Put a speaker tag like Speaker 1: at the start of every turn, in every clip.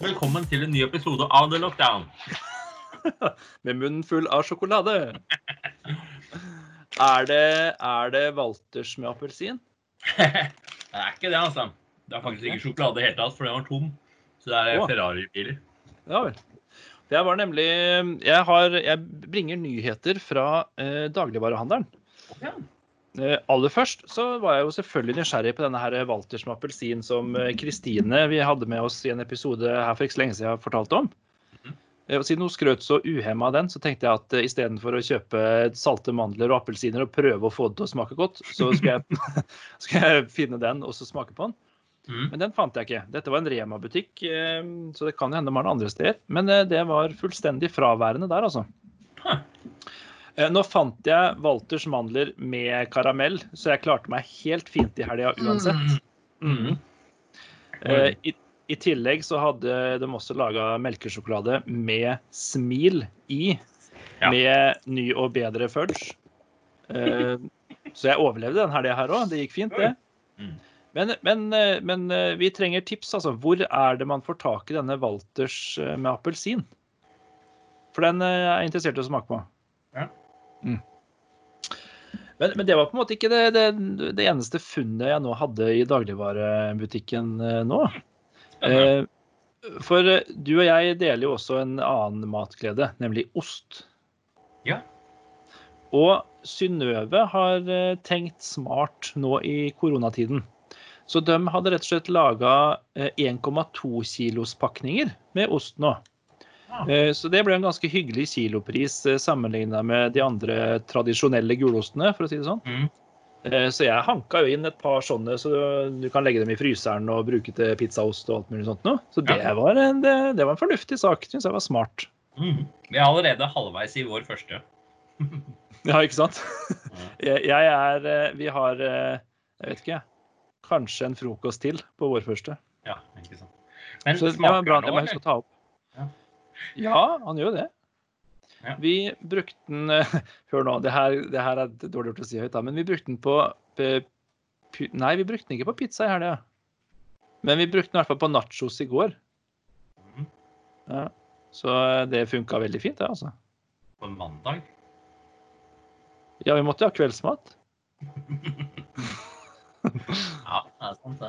Speaker 1: Velkommen til en ny episode av The Lockdown.
Speaker 2: Med munnen full av sjokolade. Er det, er det Walters med appelsin?
Speaker 1: det er ikke det, altså. Det er faktisk ikke sjokolade i det hele tatt, for den var tom. Så det er Ferrari-biler.
Speaker 2: Ja vel. Jeg var nemlig Jeg, har, jeg bringer nyheter fra eh, dagligvarehandelen.
Speaker 1: Ja.
Speaker 2: Eh, aller først så var jeg jo selvfølgelig nysgjerrig på denne her Walters med appelsin som eh, Kristine vi hadde med oss i en episode her for ikke så lenge siden jeg fortalte om. Eh, og Siden hun skrøt så uhemma av den, så tenkte jeg at istedenfor å kjøpe salte mandler og appelsiner og prøve å få det til å smake godt, så skal jeg, skal jeg finne den og så smake på den.
Speaker 1: Mm.
Speaker 2: Men den fant jeg ikke. Dette var en Rema-butikk, så det kan hende man den andre steder. Men det var fullstendig fraværende der, altså. Eh, Nå fant jeg Walters mandler med karamell, så jeg klarte meg helt fint i helga uansett.
Speaker 1: Mm.
Speaker 2: Uh, I, I tillegg så hadde de også laga melkesjokolade med smil i,
Speaker 1: Ja.
Speaker 2: med ny og bedre fudge. Uh, så jeg overlevde den helga her òg. Det gikk fint, det.
Speaker 1: Mm.
Speaker 2: Men, men, men vi trenger tips, altså. Hvor er det man får tak i denne Walters med appelsin? For den er jeg interessert i å smake på. Mm. Men, men det var på en måte ikke det, det, det eneste funnet jeg nå hadde i dagligvarebutikken eh, nå. Eh, For eh, du og jeg deler jo også en annen matglede, nemlig ost.
Speaker 1: Ja.
Speaker 2: Og Synnøve har eh, tenkt smart nå i koronatiden. Så de hadde rett og slett laga 1,2 kilos pakninger med ost nå. Eh, Så det ble en ganske hyggelig kilopris sammenligna med de andre tradisjonelle gulostene, for å si det sånn.
Speaker 1: Mm.
Speaker 2: Eh, Så jeg hanka jo inn et par sånne, så du kan legge dem i fryseren og bruke til pizzaost og alt mulig sånt noe. Så det
Speaker 1: Ja.
Speaker 2: var en, det, det var en fornuftig sak. Syns jeg var smart.
Speaker 1: Mm. Vi er allerede halvveis i vår første.
Speaker 2: Ja, ikke sant? Jeg, jeg er eh, Vi har eh, Jeg vet ikke, kanskje en frokost til på vår første.
Speaker 1: Ja, ikke sant. Men
Speaker 2: Så det
Speaker 1: smaker
Speaker 2: var bra det jeg må
Speaker 1: nå,
Speaker 2: huske å ta opp.
Speaker 1: Ja.
Speaker 2: Ja, han gjør det.
Speaker 1: Ja.
Speaker 2: Vi brukte den eh, Hør nå, det her, det her er dårlig gjort å si høyt, da, men vi brukte den på eh, Nei, vi brukte den ikke på pizza i helga. Men vi brukte den i hvert fall på nachos i går.
Speaker 1: Mhm.
Speaker 2: Ja. Så eh, det funka veldig fint, det, altså.
Speaker 1: På mandag.
Speaker 2: Ja, vi måtte jo ha kveldsmat.
Speaker 1: Ja, det er sant, det.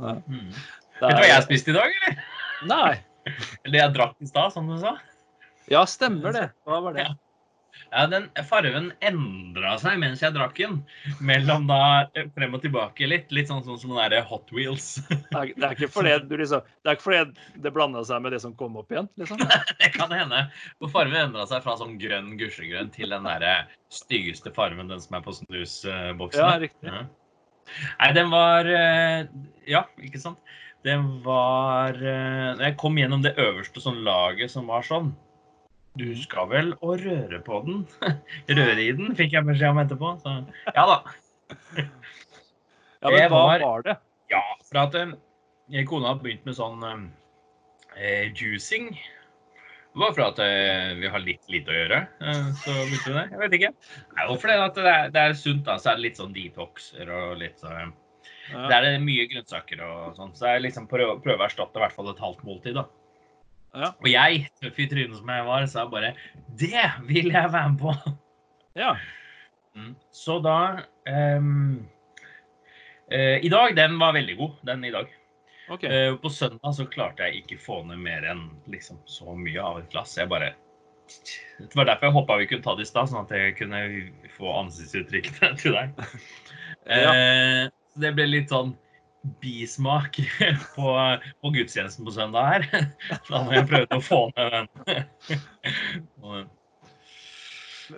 Speaker 2: Ja.
Speaker 1: Mm. Vet du hva jeg spiste i dag, eller?
Speaker 2: Nei.
Speaker 1: Eller jeg drakk i stad, som du sa.
Speaker 2: Ja, stemmer det. Hva var det?
Speaker 1: Ja. Ja, den farven endra seg mens jeg drakk den. Mellom da frem og tilbake litt. Litt sånn, sånn som den derre Hot Wheels.
Speaker 2: Det er, det er ikke fordi det, liksom Det fordi det blanda seg med det som kom opp igjen, liksom?
Speaker 1: Det kan hende. For farven endra seg fra sånn grønn gusjegrønn til den derre styggeste farven, den som er på snusboksen.
Speaker 2: Ja, riktig.
Speaker 1: Ja. Nei, den var eh, Ja, ikke sant. Den var Når Jeg kom gjennom det øverste sånn laget som var sånn. Du skal vel å røre på den? Røre i den, fikk jeg beskjed om etterpå. Så ja da.
Speaker 2: Ja, men hva
Speaker 1: var-
Speaker 2: var det?
Speaker 1: Ja, for at jeg, kona har begynt med sånn eh, juicing. Det var for at eh, vi har litt lite å gjøre, eh, så begynte vi det. Jeg vet ikke. Nei, for det, at det er, det er sunt, da, så er det litt sånn detoxer og litt sånn
Speaker 2: Ja.
Speaker 1: Der er det mye grønnsaker og sånn, så jeg liksom prøver, prøver å erstatte i hvert fall et halvt måltid, da.
Speaker 2: Ja.
Speaker 1: Og jeg, tøff i trynet som jeg var, sa bare Det vil jeg være med på!
Speaker 2: ja.
Speaker 1: Mm. Så da um, uh, I dag, den var veldig god, den i dag.
Speaker 2: Okay.
Speaker 1: Uh, på søndag så klarte jeg ikke få ned mer enn liksom, så mye av et glass. Jeg bare Det var derfor jeg håpa vi kunne ta det i stad, sånn at jeg kunne få ansiktsuttrykkene til deg.
Speaker 2: Ja.
Speaker 1: Eh, så det ble litt sånn bismak på, på gudstjenesten på søndag her. Da må jeg prøve å få ned den.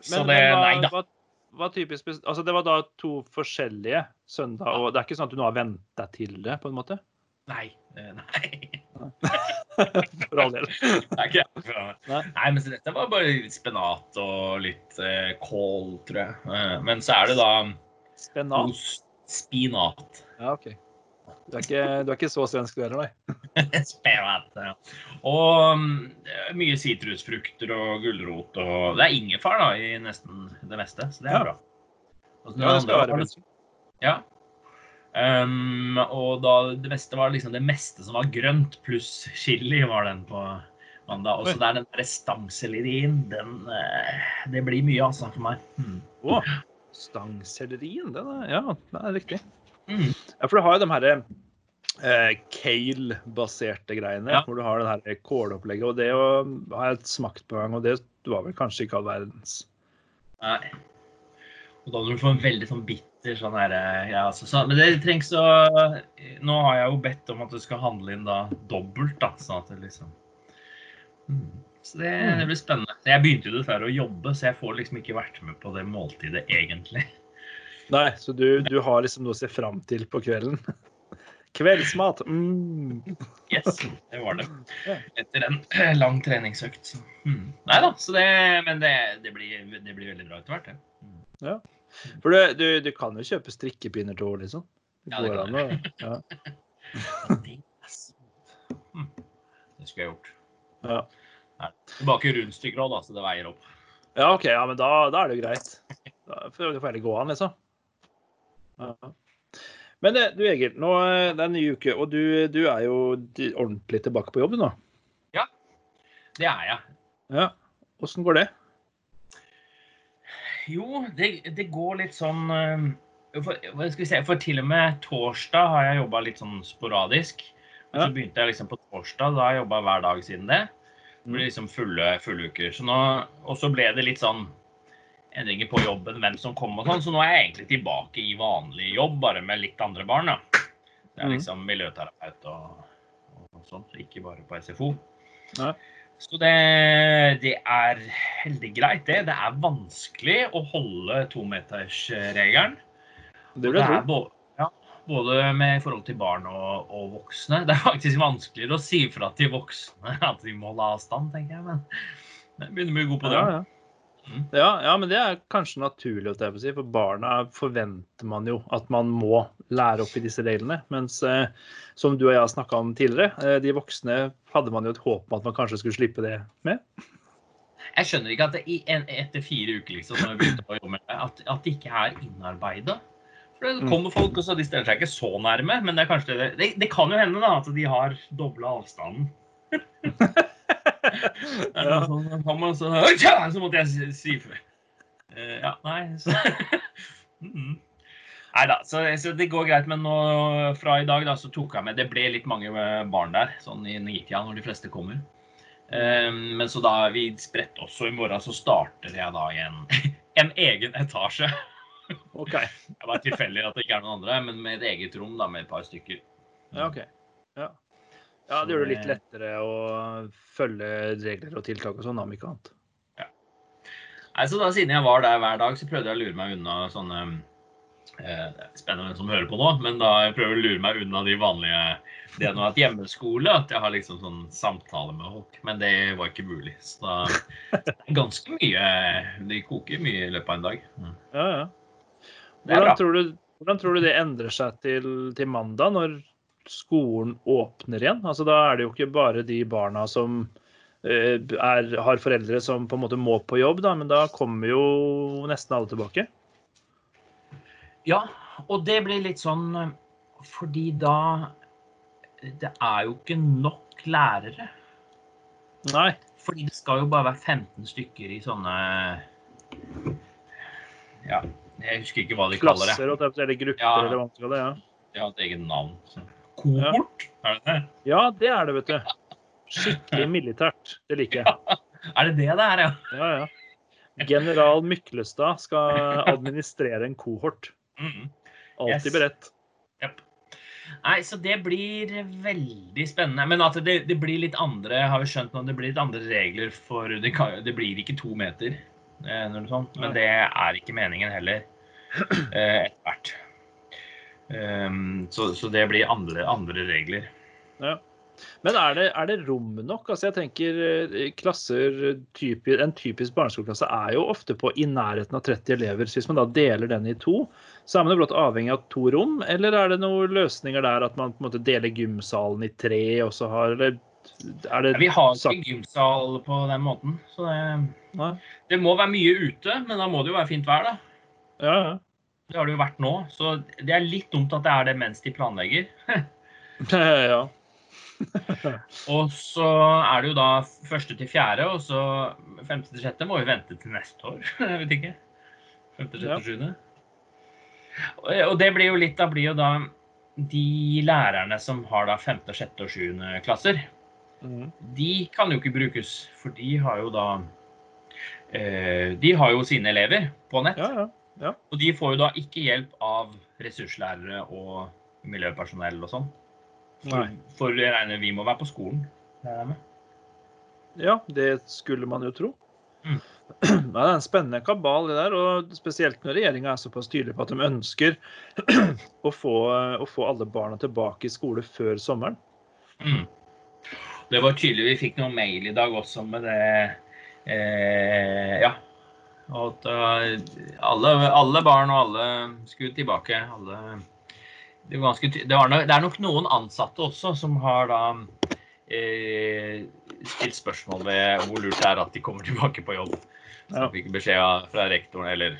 Speaker 1: Så det- nei da.
Speaker 2: Typisk Altså, det var da to forskjellige søndag, og det er ikke sånn at du nå har vent deg til det, på en måte?
Speaker 1: Nei. Nei.
Speaker 2: For all del.
Speaker 1: Det er ikke det.
Speaker 2: Nei.
Speaker 1: Nei, men dette var bare litt spenat og litt eh, kål, tror jeg. Eh, men så er det da
Speaker 2: Spenat?
Speaker 1: ost, spinat.
Speaker 2: Ja, OK. Du er ikke, du er ikke så svensk du heller, nei?
Speaker 1: spinat, ja. Og mm, mye sitrusfrukter og gulrot og Det er ingefær da, i nesten det meste, så det er
Speaker 2: Ja.
Speaker 1: bra. Og
Speaker 2: Ja, det skal være
Speaker 1: var. Ja. Um, og da det meste var liksom det meste som var grønt, pluss chili, var den på mandag. Og så der den der stangsellerien, den eh, Det blir mye, altså, for meg. Mm.
Speaker 2: Å, stangsellerien, det, da. ja, det er riktig.
Speaker 1: Mm.
Speaker 2: Ja, for du har jo de her eh, kale-baserte greiene,
Speaker 1: Ja.
Speaker 2: hvor du har det her kålopplegget. Og det jo har jeg smakt på en gang, og det var vel kanskje ikke all verdens.
Speaker 1: Nei. Og da hadde du fått en veldig sånn bitter sånn her eh, ja, altså, så, Men det trengs å Nå har jeg jo bedt om at du skal handle inn da dobbelt, da, sånn at det liksom mm. Så det, det blir spennende. Jeg begynte jo dessverre å jobbe, så jeg får liksom ikke vært med på det måltidet egentlig.
Speaker 2: Nei, så du, du har liksom noe å se fram til på kvelden. Kveldsmat. Mm.
Speaker 1: Yes, det var det. Etter en eh, lang treningsøkt. Mm. Nei da, så det, men det, det, blir, det blir veldig bra etter hvert, det. Mm.
Speaker 2: For du, du, du kan jo kjøpe strikkepinner til henne, liksom. Det
Speaker 1: Ja, det kan
Speaker 2: an å ja.
Speaker 1: Det er sant. Mm. Det skulle jeg gjort.
Speaker 2: Ja.
Speaker 1: Du baker rundstykker òg, da, så det veier opp.
Speaker 2: ja, OK, ja, men da, da er det jo greit. Da får det heller gå an, liksom. Ja. Men eh, du Egil, nå eh, det er en ny uke, og du, du er jo ordentlig tilbake på jobb nå.
Speaker 1: Ja, Det er jeg.
Speaker 2: Ja. Åssen går det?
Speaker 1: Jo, det, det går litt sånn eh, for, se, for til og med torsdag har jeg jobba litt sånn sporadisk. Og så begynte jeg liksom på torsdag, da har jeg jobba hver dag siden det. Det blir liksom fulle, fulle uker. Så nå, og så ble det litt sånn endringer på jobben, hvem som kom og sånn. Så nå er jeg egentlig tilbake i vanlig jobb, bare med litt andre barn. da. Det er
Speaker 2: Mhm.
Speaker 1: liksom miljøterapeut og, og sånt, ikke bare på SFO.
Speaker 2: Ja.
Speaker 1: Så det, det er heldig greit, det. Det er vanskelig å holde tometersregelen.
Speaker 2: Det vil jeg tro.
Speaker 1: Både, med i forhold til barn og, og voksne. Det er faktisk vanskeligere å si fra til voksne at de må holde avstand, tenker jeg. Men jeg begynner å bli god på det.
Speaker 2: Ja, ja.
Speaker 1: Mm.
Speaker 2: Ja, ja, men det er kanskje naturlig, å si, for barna forventer man jo at man må lære opp i disse reglene. Mens eh, som du og jeg har snakka om tidligere, eh, de voksne hadde man jo et håp om at man kanskje skulle slippe det med.
Speaker 1: Jeg skjønner ikke at det i en, etter fire uker liksom, at, at det ikke er innarbeida. For det
Speaker 2: Mm.
Speaker 1: kommer folk, og så de stiller seg ikke så nærme. Men det, kanskje det, det, kan jo hende da, at de har dobla avstanden.
Speaker 2: Ja.
Speaker 1: sånn, så, så, måtte jeg si, ifra. fra. Eh, ja, nei så. Nei da, så, så det går greit. Men nå, fra i dag da, så tok jeg med Det ble litt mange eh, barn der, sånn i nitida når de fleste kommer. Um, men så da vi spredt også i morgen, så starter jeg da i en, en egen etasje.
Speaker 2: OK.
Speaker 1: Det var tilfeldig at det ikke er noen andre, men med et eget rom da, med et par stykker.
Speaker 2: Ja, ok. Ja. ja, det gjør det litt lettere å følge regler og tiltak og sånn, om ikke annet.
Speaker 1: Nei, så da Siden jeg var der hver dag, så prøvde jeg å lure meg unna sånne eh, Det er spennende hvem som hører på nå, men da jeg prøver å lure meg unna de vanlige Det er nå at hjemmeskole, at jeg har liksom sånn samtale med folk. Men det var ikke mulig. Så da ganske mye Det koker mye i løpet av en dag. Mm.
Speaker 2: Ja, ja. Hvordan tror, du, hvordan tror du det endrer seg til, til mandag, når skolen åpner igjen? Altså, da er det jo ikke bare de barna som eh, er, har foreldre som på en måte må på jobb, da, men da kommer jo nesten alle tilbake.
Speaker 1: Ja, og det blir litt sånn eh, fordi da Det er jo ikke nok lærere.
Speaker 2: Nei.
Speaker 1: Fordi det skal jo bare være 15 stykker i sånne Ja, jeg husker ikke hva de kaller det.
Speaker 2: Klasser eller grupper,
Speaker 1: Ja.
Speaker 2: eller hva man skal det. Ja.
Speaker 1: De har et eget navn. Kohort? Kohort, er det det?
Speaker 2: ja, det er det, vet du. Skikkelig militært. Det liker jeg.
Speaker 1: Er det det det er, ja?
Speaker 2: Ja, ja. General Myklestad skal administrere en kohort.
Speaker 1: Mhm.
Speaker 2: Alltid
Speaker 1: Yes.
Speaker 2: beredt.
Speaker 1: Yep. Nei, så det blir veldig spennende. Men at det, det blir litt andre har vi skjønt nå, det blir litt andre regler for Det, kan, det blir ikke to meter, eh, noe sånt, men det er ikke meningen heller. Eh, Etter hvert. Um, så, så det blir andre, andre regler.
Speaker 2: Ja. Men er det, er det rom nok? Altså jeg tenker eh, klasser, typi, En typisk barneskoleklasse er jo ofte på i nærheten av 30 elever. Så hvis man da deler den i to, så er man jo blott avhengig av to rom? Eller er det noen løsninger der at man på en måte deler gymsalen i tre, og så har eller er det
Speaker 1: Vi har ikke gymsal på den måten, så det, det må være mye ute. Men da må det jo være fint vær, da.
Speaker 2: Ja, ja.
Speaker 1: Det har det jo vært nå. Så det er litt dumt at det er det mens de planlegger.
Speaker 2: ja.
Speaker 1: Og så er det jo da første til fjerde, og så femte til sjette må vi vente til neste år. Jeg vet ikke. Femte, sjette,
Speaker 2: Ja.
Speaker 1: sjuende. Og og det blir jo litt Da blir jo da de lærerne som har da femte, sjette og sjuende klasser,
Speaker 2: mm.
Speaker 1: de kan jo ikke brukes, for de har jo da eh, De har jo sine elever på nett.
Speaker 2: ja, ja.
Speaker 1: Og de får jo da ikke hjelp av ressurslærere og miljøpersonell og sånn. For, for jeg regner vi må være på skolen.
Speaker 2: Ja, det skulle man jo tro.
Speaker 1: Mm.
Speaker 2: Nei, det er en spennende kabal, det der. Og spesielt når regjeringa er såpass tydelig på at de ønsker å få, å få alle barna tilbake i skole før sommeren.
Speaker 1: Mm. Det var tydelig. Vi fikk noen mail i dag også med det eh, Ja. Og at eh, alle, alle barn og alle skulle tilbake. Alle det, var ganske, det, var nok, det er nok noen ansatte også som har da eh, stilt spørsmål ved hvor lurt det er at de kommer tilbake på jobb. Så jeg fikk beskjed fra rektoren, eller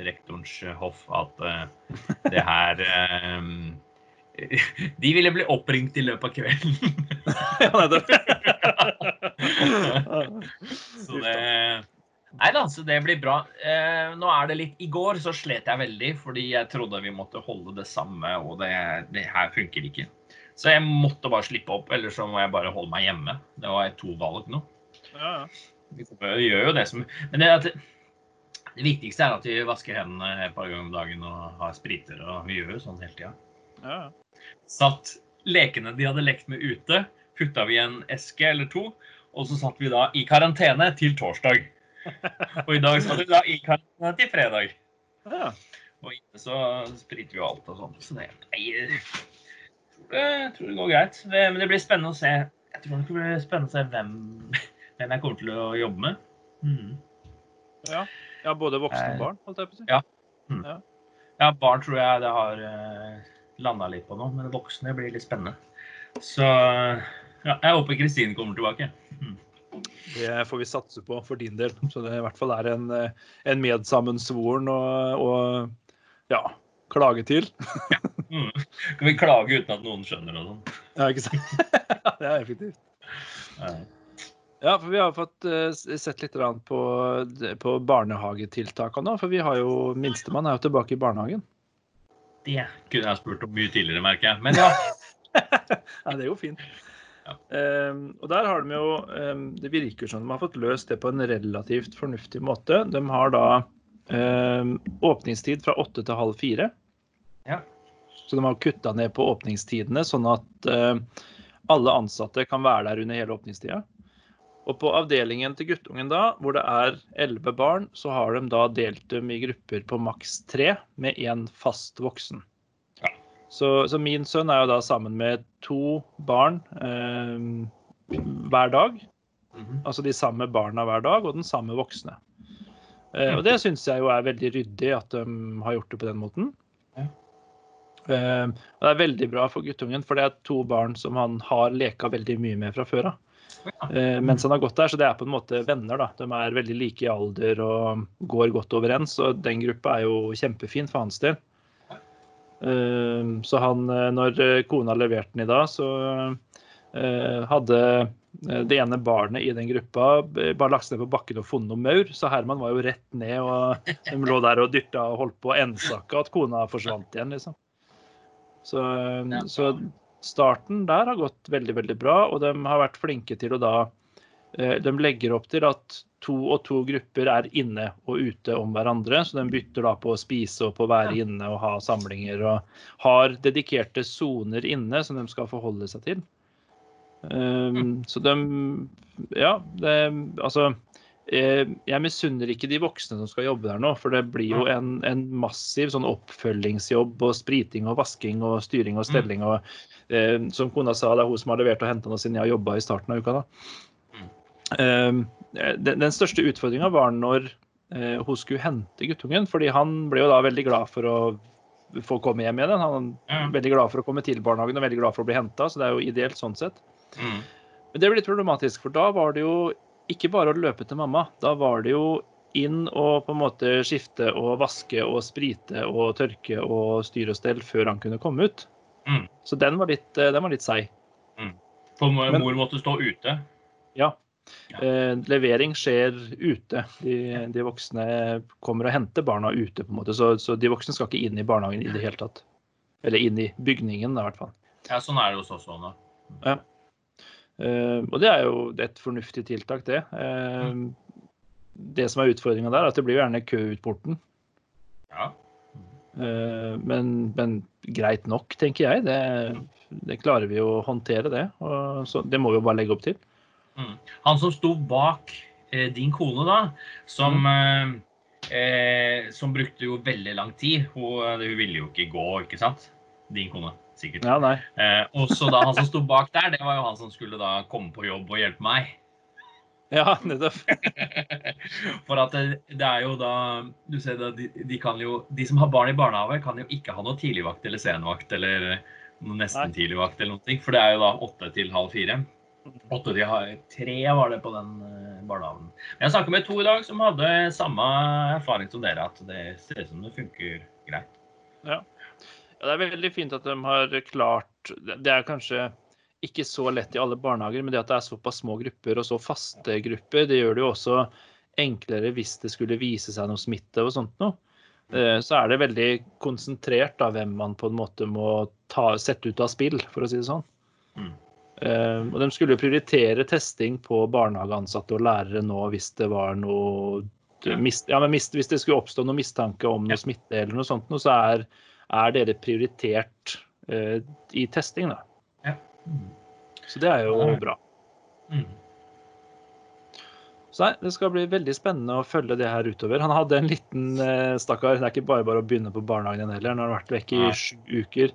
Speaker 1: rektorens hoff, at eh, det her eh, De ville bli oppringt i løpet av kvelden.
Speaker 2: Ja, nettopp.
Speaker 1: Så det Nei da, så det blir bra. Eh, nå er det litt I går så slet jeg veldig fordi jeg trodde vi måtte holde det samme, og det, det her funker ikke. Så jeg måtte bare slippe opp, eller så må jeg bare holde meg hjemme. Det var to valg nå.
Speaker 2: Ja, ja.
Speaker 1: Vi vi gjør jo det som Men det, at, det viktigste er at vi vasker hendene et par ganger om dagen og har spriter, og vi gjør jo sånn hele tida.
Speaker 2: ja.
Speaker 1: Satt lekene de hadde lekt med ute, putta vi i en eske eller to, og så satt vi da i karantene til torsdag. Og i dag skal vi da i karantene til fredag.
Speaker 2: ja.
Speaker 1: Og inne så spriter vi jo alt og sånn. Så det, jeg tror det, tror det går greit. Det, men det blir spennende å se. Jeg tror det blir spennende å se hvem, hvem jeg kommer til å jobbe med. Mm.
Speaker 2: ja. ja både voksne
Speaker 1: Eh,
Speaker 2: og barn, holdt jeg på å si.
Speaker 1: Ja. Ja, barn tror jeg det har uh, landa litt på nå, men voksne blir litt spennende. Så ja, jeg håper Kristine kommer tilbake.
Speaker 2: Det får vi satse på for din del. Så det i hvert fall er en, eh, en medsammensvoren og, og ja, klage til.
Speaker 1: Mm. Kan vi klage uten at noen skjønner og sånn?
Speaker 2: Ja, ikke sant? det er effektivt.
Speaker 1: Ja.
Speaker 2: Ja, for vi har fått eh, sett litt på, på barnehagetiltakene nå. For vi har jo minstemann er jo tilbake i barnehagen.
Speaker 1: Det kunne jeg spurt om mye tidligere, merker jeg. Men ja.
Speaker 2: Ja, det er jo fint.
Speaker 1: Ja.
Speaker 2: Ehm, og der har de jo um, Det virker som de har fått løst det på en relativt fornuftig måte. De har da um, åpningstid fra åtte til halv fire.
Speaker 1: Ja.
Speaker 2: Så de har kutta ned på åpningstidene, sånn at uh, alle ansatte kan være der under hele åpningstida. Og på avdelingen til guttungen, da, hvor det er elleve barn, så har de da delt dem i grupper på maks tre, med én fast voksen. Så, så min sønn er jo da sammen med to barn eh, hver dag.
Speaker 1: Mhm.
Speaker 2: Altså de samme barna hver dag, og den samme voksne. Eh, og det syns jeg jo er veldig ryddig at de har gjort det på den måten. Eh, og det er veldig bra for guttungen, for det er to barn som han har leka veldig mye med fra før av. Eh, mens han har gått der, så det er på en måte venner. da. De er veldig like i alder og går godt overens. Og den gruppa er jo kjempefin for hans del. Eh, så han, eh, når eh, kona leverte den i dag, så eh, hadde det ene barnet i den gruppa bare lagt seg ned på bakken og funnet noe maur. Så Herman var jo rett ned, og de lå der og dyrta og holdt på å ensakke at kona forsvant igjen, liksom. Så, så starten der har gått veldig, veldig bra, og de har vært flinke til å da De legger opp til at to og to grupper er inne og ute om hverandre, så de bytter da på å spise og på å være inne og ha samlinger, og har dedikerte soner inne som de skal forholde seg til. Um, så de Ja, det, altså eh, Jeg misunner ikke de voksne som skal jobbe der nå, for det blir jo en, en massiv sånn oppfølgingsjobb og spriting og vasking og styring og stelling. og eh, Som kona sa, det er hun som har levert og henta noe siden jeg har jobba i starten av uka. da. Um, den, den største utfordringa var når eh, hun skulle hente guttungen, fordi han ble jo da veldig glad for å få komme hjem igjen. Han er veldig glad for å komme til barnehagen og veldig glad for å bli henta, så det er jo ideelt sånn sett.
Speaker 1: Mm.
Speaker 2: Men det ble litt problematisk, for da var det jo ikke bare å løpe til mamma. Da var det jo inn og på en måte skifte og vaske og sprite og tørke og styre og stell før han kunne komme ut.
Speaker 1: Mm.
Speaker 2: Så den var litt, den var litt seig.
Speaker 1: For mor
Speaker 2: Men-
Speaker 1: mor måtte stå ute.
Speaker 2: Ja.
Speaker 1: Ja.
Speaker 2: Eh, levering skjer ute. De, de voksne kommer og henter barna ute, på en måte. Så, så de voksne skal ikke inn i barnehagen i det hele tatt. Eller inn i bygningen, i hvert fall.
Speaker 1: Ja, sånn er det hos oss også nå.
Speaker 2: Eh, og det er jo et fornuftig tiltak, det. Eh, det som er utfordringa der, er at det blir jo gjerne kø ut porten.
Speaker 1: Ja.
Speaker 2: Eh, men, men greit nok, tenker jeg. Det, det klarer vi å håndtere, det. Og så, det må vi jo bare legge opp til.
Speaker 1: Mm. Han som sto bak eh, din kone, da, som mm. eh, Som brukte jo veldig lang tid. Hun, hun ville jo ikke gå, ikke sant? Din kone, sikkert.
Speaker 2: Ja, nei.
Speaker 1: Eh, og så da han som sto bak der, det var jo han som skulle da komme på jobb og hjelpe meg.
Speaker 2: Ja, nettopp.
Speaker 1: For at det, det er jo da Du ser da, de, de kan jo De som har barn i barnehage, kan jo ikke ha noe tidligvakt eller senvakt eller noe nesten tidligvakt eller noe. For det er jo da åtte til halv fire. Åtte de har, tre var det på den eh, barnehagen. Men jeg snakket med to i dag som hadde samme erfaring som dere, at det ser ut som det funker greit.
Speaker 2: Ja, det er veldig fint at de har klart Det er kanskje ikke så lett i alle barnehager, men det at det er såpass små grupper og så faste grupper, det gjør det jo også enklere hvis det skulle vise seg noe smitte og sånt noe. Eh, Så er det veldig konsentrert da hvem man på en måte må ta, sette ut av spill, for å si det sånn.
Speaker 1: Mm.
Speaker 2: Eh, Og de skulle jo prioritere testing på barnehageansatte og lærere nå hvis det var noe
Speaker 1: Ja.
Speaker 2: men Hvis det skulle oppstå noe mistanke om noe smitte eller noe sånt, så er, er dere prioritert eh, i testing, da. Så det er jo
Speaker 1: Ja.
Speaker 2: bra.
Speaker 1: Mm.
Speaker 2: Så nei, Det skal bli veldig spennende å følge det her utover. Han hadde en liten eh, stakkar. Det er ikke bare bare å begynne på barnehagen heller. Han har vært vekk i sju uker.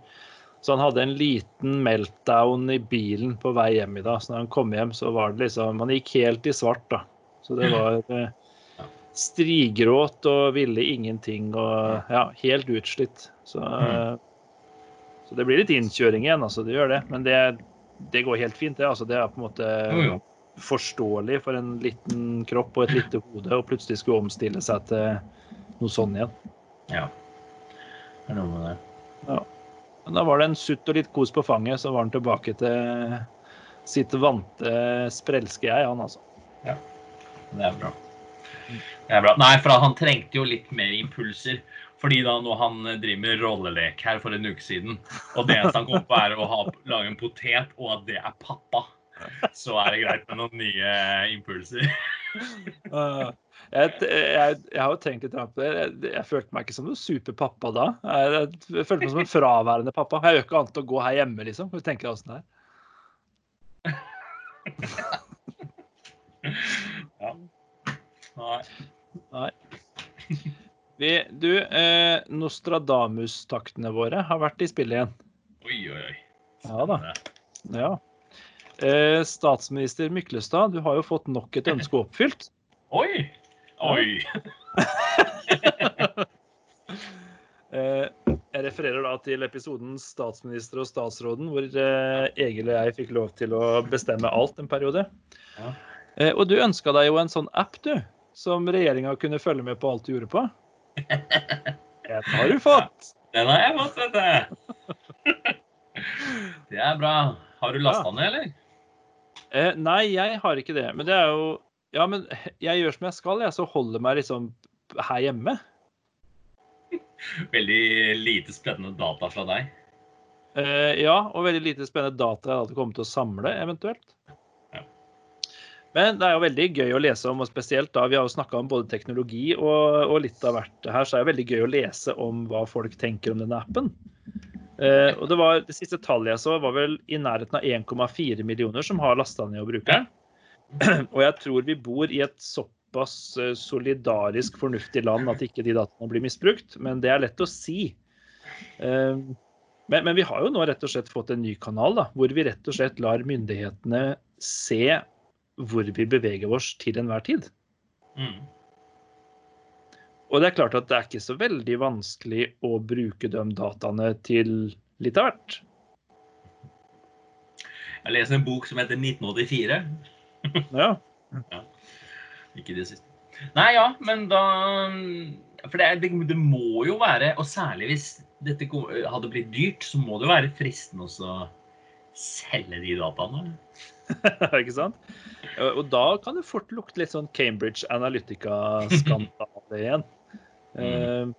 Speaker 2: Så han hadde en liten meltdown i bilen på vei hjem i dag. Så når han kom hjem, så var det liksom Han gikk helt i svart, da. Så det var eh, strigråt og ville ingenting og ja, helt utslitt. Så, eh, så det blir litt innkjøring igjen, altså. Det gjør det. Men det, det går helt fint, det. Altså, det er på en måte forståelig for en liten kropp og et lite hode å plutselig skulle omstille seg til noe sånn igjen.
Speaker 1: Ja. Det er noe med det.
Speaker 2: Men da var det en sutt og litt kos på fanget, så var han tilbake til sitt vante sprelske jeg, han altså.
Speaker 1: Ja, Det er bra. Det er bra. Nei, for han trengte jo litt mer impulser. Fordi da når han driver med rollelek her for en uke siden, og det eneste han kom på er å ha, lage en potet, og at det er pappa, så er det greit med noen nye impulser.
Speaker 2: Jeg, jeg, jeg har jo tenkt litt på det. Jeg, jeg følte meg ikke som noen superpappa da. Jeg, følte meg som en fraværende pappa. Jeg gjør ikke annet enn å gå her hjemme, liksom. Du tenke deg åssen det er?
Speaker 1: Ja. Nei.
Speaker 2: Nei. Vi, du, eh, Nostradamus-taktene våre har vært i spill igjen.
Speaker 1: Oi, oi, oi.
Speaker 2: Ja da. Ja. Eh, statsminister Myklestad, du har jo fått nok et ønske oppfylt.
Speaker 1: Oi! Oi!
Speaker 2: Eh, jeg refererer da til episoden 'Statsminister og statsråden', hvor eh, Egil og jeg fikk lov til å bestemme alt en periode.
Speaker 1: Ja.
Speaker 2: Eh, og du ønska deg jo en sånn app, du, som regjeringa kunne følge med på alt du gjorde på. Den har du fått.
Speaker 1: Den har jeg fått, vet du. Det er bra. Har du lasta ned, eller?
Speaker 2: Eh, nei, jeg har ikke det. Men det er jo Ja, men jeg gjør som jeg skal, jeg. Så holder meg liksom her hjemme.
Speaker 1: Veldig lite spennende data fra deg.
Speaker 2: Eh, ja, og veldig lite spennende data jeg hadde kommet til å samle, eventuelt.
Speaker 1: Ja.
Speaker 2: Men det er jo veldig gøy å lese om, og spesielt da vi har jo snakka om både teknologi og, og litt av hvert her, så er det veldig gøy å lese om hva folk tenker om denne appen. Eh, og det, var, det siste tallet jeg så, var vel i nærheten av 1,4 millioner som har lasta ned og bruker den. Og jeg tror vi bor i et såpass eh, solidarisk fornuftig land at ikke de dataene blir misbrukt, men det er lett å si. Eh, Men, men vi har jo nå rett og slett fått en ny kanal, da, hvor vi rett og slett lar myndighetene se hvor vi beveger oss til enhver tid.
Speaker 1: Mm.
Speaker 2: Og det er klart at det er ikke så veldig vanskelig å bruke de dataene til litt av hvert.
Speaker 1: Jeg leser en bok som heter 1984.
Speaker 2: Ja.
Speaker 1: Ikke det siste. Nei, ja, men da For det, det, det må jo være, og særlig hvis dette hadde blitt dyrt, så må det jo være fristende å selge de dataene.
Speaker 2: ikke sant? Og og da kan det fort lukte litt sånn Cambridge Analytica-skandale igjen. Mm.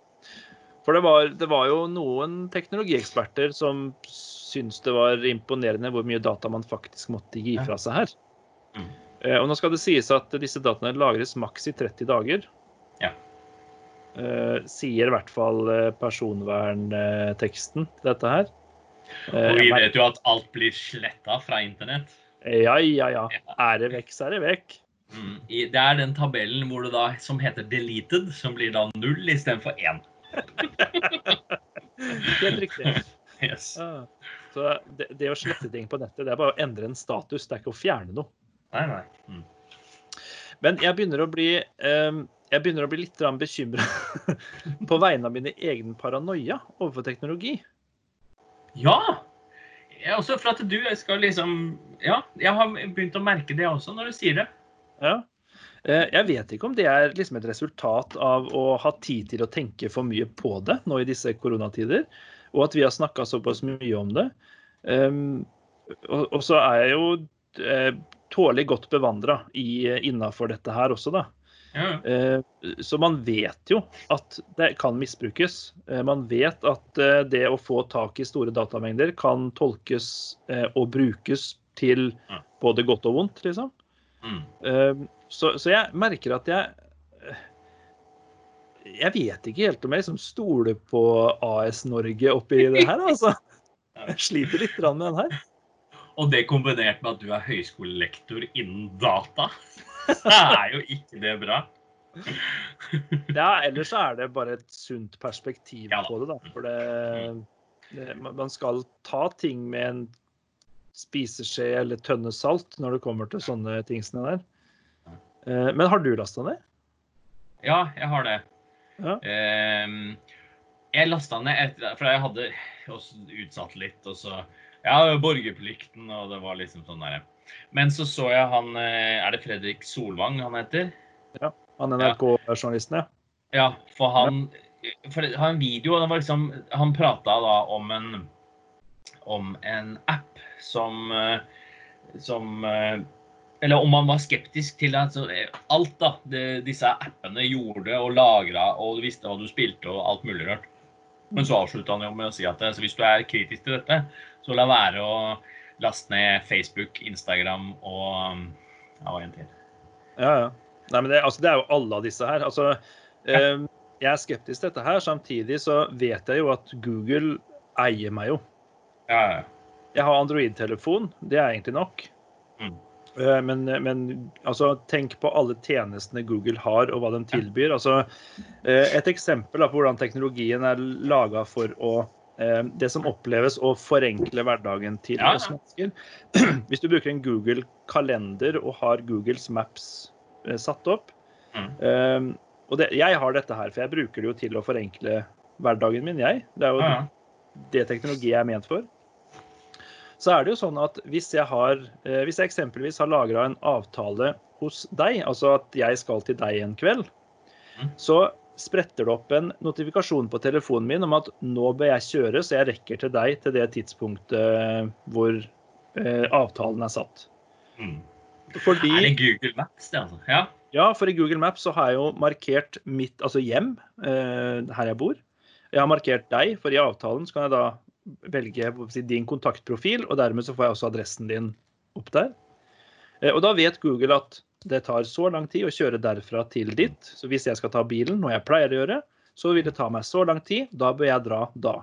Speaker 2: For det var, det var jo noen teknologieksperter som syntes det var imponerende hvor mye data man faktisk måtte gi fra seg her.
Speaker 1: Mm.
Speaker 2: Eh, Og nå skal det sies at disse dataene lagres maks i 30 dager.
Speaker 1: Ja.
Speaker 2: Eh, sier i hvert fall eh, personvernteksten til dette her.
Speaker 1: Og vi vet jo at alt blir sletta fra internett.
Speaker 2: Ja, ja, ja. Er det vekk, så er det vekk.
Speaker 1: Mm. Det er den tabellen hvor det da, som heter 'deleted', som blir da null istedenfor én.
Speaker 2: Helt riktig.
Speaker 1: Yes.
Speaker 2: Ja. Så det, det å slette ting på nettet, det er bare å endre en status, det er ikke å fjerne noe.
Speaker 1: Nei, nei. Mm.
Speaker 2: Men jeg begynner å bli, um, jeg begynner å bli litt bekymra på vegne av mine egen paranoia overfor teknologi.
Speaker 1: Ja! Også for at du skal liksom Ja, jeg har begynt å merke det også når du sier det.
Speaker 2: Ja. Eh, Jeg vet ikke om det er liksom et resultat av å ha tid til å tenke for mye på det nå i disse koronatider, og at vi har snakka såpass mye om det. Og, og så er jeg jo eh, tålelig godt bevandra innafor dette her også, da.
Speaker 1: Ja.
Speaker 2: Eh, Så man vet jo at det kan misbrukes. Eh, Man vet at eh, det å få tak i store datamengder kan tolkes eh, og brukes til både godt og vondt, liksom.
Speaker 1: Mm.
Speaker 2: Eh, Så, så jeg merker at jeg eh, Jeg vet ikke helt om jeg liksom stoler på AS Norge oppi det her, altså. Jeg sliter litt med den her.
Speaker 1: Og det kombinert med at du er høyskolelektor innen data, så er jo ikke det bra.
Speaker 2: Ja, ellers så er det bare et sunt perspektiv
Speaker 1: Ja
Speaker 2: på det, da. For det, det Man skal ta ting med en spiseskje eller tønne salt når det kommer til sånne tingsene der. Eh, Men har du lasta ned?
Speaker 1: Ja, jeg har det.
Speaker 2: Ja.
Speaker 1: Ehm, jeg lasta ned etter For jeg hadde også utsatt litt, og så Ja, borgerplikten, og det var liksom sånn der. Men så så jeg han eh, Er det Fredrik Solvang han heter? Ja.
Speaker 2: Han NRK-journalisten, ja.
Speaker 1: Ja, for han For han har en video, det var liksom Han prata da om en om en app som eh, som eh, Eller om han var skeptisk til at så, eh, alt da det, disse appene gjorde og lagra, og du visste hva du spilte og alt mulig rart. Men så avslutta han jo med å si at hvis du er kritisk til dette, så la være å laste ned Facebook, Instagram og Ja, hva til.
Speaker 2: ja, ja. Nei, men det, altså, det er jo alle av disse her. Altså, eh, jeg er skeptisk til dette her. Samtidig så vet jeg jo at Google eier meg jo.
Speaker 1: Ja, ja.
Speaker 2: Jeg har Android-telefon, det er egentlig nok.
Speaker 1: Mm.
Speaker 2: Eh, Men, men altså, tenk på alle tjenestene Google har, og hva de tilbyr. Altså, eh, et eksempel da, på hvordan teknologien er laga for å Det som oppleves å forenkle hverdagen til
Speaker 1: Ja,
Speaker 2: oss mennesker. Hvis du bruker en Google kalender og har Googles Maps eh, satt opp
Speaker 1: Mm.
Speaker 2: eh, Og det, jeg har dette her, for jeg bruker det jo til å forenkle hverdagen min, jeg. Det er jo
Speaker 1: ja,
Speaker 2: det teknologi jeg er ment for. Så er det jo sånn at hvis jeg har eh, Hvis jeg eksempelvis har lagra en avtale hos deg, altså at jeg skal til deg en kveld,
Speaker 1: Mm.
Speaker 2: så spretter det opp en notifikasjon på telefonen min om at nå bør jeg kjøre, så jeg rekker til deg til det tidspunktet hvor eh, avtalen er satt.
Speaker 1: Mm.
Speaker 2: Fordi
Speaker 1: Er det Google Maps, det, altså? Ja.
Speaker 2: ja, for i Google Maps så har jeg jo markert mitt altså hjem, eh, her jeg bor. Jeg har markert deg, for i avtalen så kan jeg da velge si, din kontaktprofil, og dermed så får jeg også adressen din opp der. Eh, og da vet Google at det tar så lang tid å kjøre derfra til dit. Så hvis jeg skal ta bilen, noe jeg pleier å gjøre, så vil det ta meg så lang tid. Da bør jeg dra da.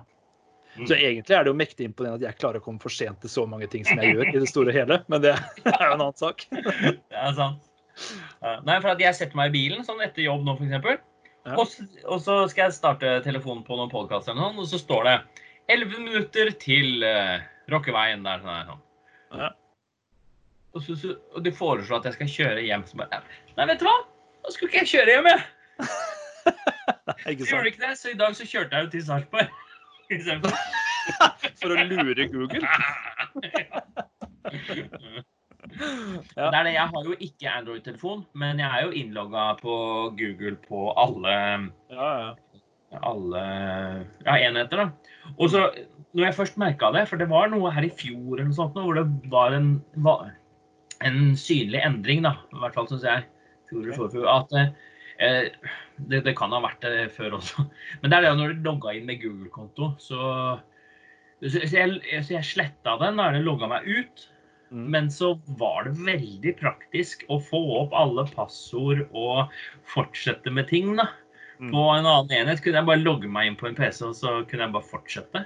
Speaker 1: Mm.
Speaker 2: Så egentlig er det jo mektig imponerende at jeg klarer å komme for sent til så mange ting som jeg gjør i det store og hele, men det er jo en annen sak.
Speaker 1: Det er sant. Nei, for at jeg setter meg i bilen sånn etter jobb nå, f.eks.
Speaker 2: Ja.
Speaker 1: Og, og så skal jeg starte telefonen på noen podkaster, eller noe, og så står det 11 minutter til uh, Rockeveien. Der, sånn sånn.
Speaker 2: Ja.
Speaker 1: Og, så, så, og de foreslår at jeg skal kjøre hjem. Så bare, Nei, vet du hva? Da skulle ikke jeg kjøre hjem, jeg. Gjorde ikke det, så i dag så kjørte jeg jo til Sarpsborg. for.
Speaker 2: Å lure Google. Ja.
Speaker 1: Det det, Jeg har jo ikke Android-telefon, men jeg er jo innlogga på Google på alle,
Speaker 2: Ja, ja.
Speaker 1: alle ja, enheter. da. Og så, når jeg først merka det, for det var noe her i fjor eller noe sånt, hvor det var en, var en synlig endring, da, i hvert fall syns jeg, Fjord, fjord, at eh, det, det kan ha vært det før også. Men det er det når du logga inn med Google-konto, så, så jeg, så jeg sletta den da jeg logga meg ut.
Speaker 2: Mm.
Speaker 1: Men så var det veldig praktisk å få opp alle passord og fortsette med ting. da.
Speaker 2: Mm.
Speaker 1: På en annen enhet kunne jeg bare logge meg inn på en PC, og så kunne jeg bare fortsette.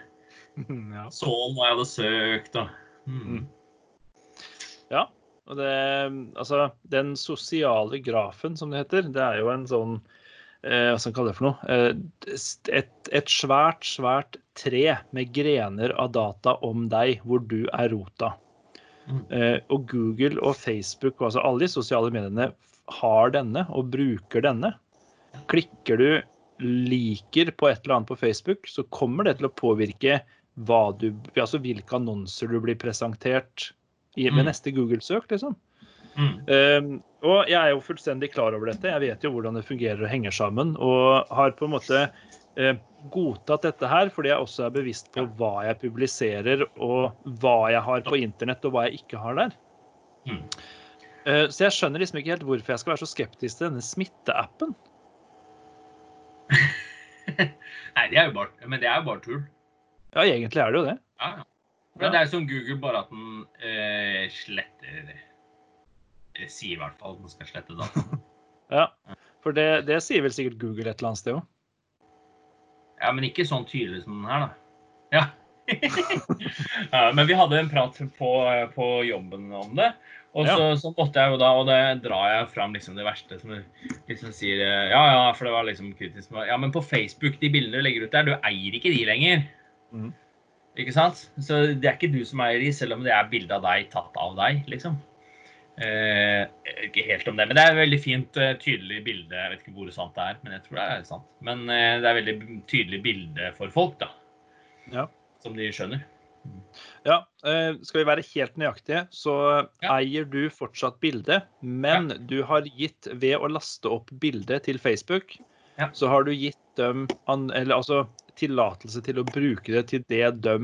Speaker 2: ja.
Speaker 1: Så hva jeg hadde søkt og mm.
Speaker 2: Mm. Ja. Og det, altså, den sosiale grafen, som det heter, det er jo en sånn eh, Hva skal man kalle det for noe? Eh, et, et svært, svært tre med grener av data om deg, hvor du er rota.
Speaker 1: Mm.
Speaker 2: Eh, og Google og Facebook og altså alle de sosiale mediene har denne og bruker denne. Klikker du liker på et eller annet på Facebook, så kommer det til å påvirke du, altså hvilke annonser du blir presentert ved
Speaker 1: Mm.
Speaker 2: neste Google-søk. liksom.
Speaker 1: Mm.
Speaker 2: Um, og jeg er jo fullstendig klar over dette. Jeg vet jo hvordan det fungerer og henger sammen. Og har på en måte uh, godtatt dette her fordi jeg også er bevisst på hva jeg publiserer, og hva jeg har på internett, og hva jeg ikke har der.
Speaker 1: Mm.
Speaker 2: Uh, så jeg skjønner liksom ikke helt hvorfor jeg skal være så skeptisk til denne smitteappen.
Speaker 1: Nei, det er jo bare, men det er jo bare tull.
Speaker 2: Ja, egentlig er det jo det.
Speaker 1: Ja, ja. Men det er som Google, bare at den eh, sletter eh, Sier i hvert fall at den skal slette data.
Speaker 2: Ja. For det, det sier vel sikkert Google et eller annet sted òg.
Speaker 1: Ja, men ikke sånn tydelig som den her, da. Ja. ja men vi hadde en prat på, på jobben om det. Og så, så måtte jeg jo da, og det drar jeg fram liksom det verste som liksom sier eh, Ja, ja, for det var liksom kritisk. Ja, men på Facebook, de bildene du legger ut der, du eier ikke de lenger.
Speaker 2: Mhm.
Speaker 1: Ikke sant? Så det er ikke du som eier de, selv om det er bilde av deg tatt av deg, liksom. Eh, ikke helt om det, men det er et veldig fint, eh, tydelig bilde. Jeg vet ikke hvor sant det er, men jeg tror det er sant. Men eh, det er veldig tydelig bilde for folk, da.
Speaker 2: Ja.
Speaker 1: Som de skjønner.
Speaker 2: Ja, eh, skal vi være helt nøyaktige, så
Speaker 1: Ja.
Speaker 2: eier du fortsatt bildet, men du har gitt ved å laste opp bildet til Facebook,
Speaker 1: Ja.
Speaker 2: så har du gitt an, eller, altså, tillatelse til å bruke det til det de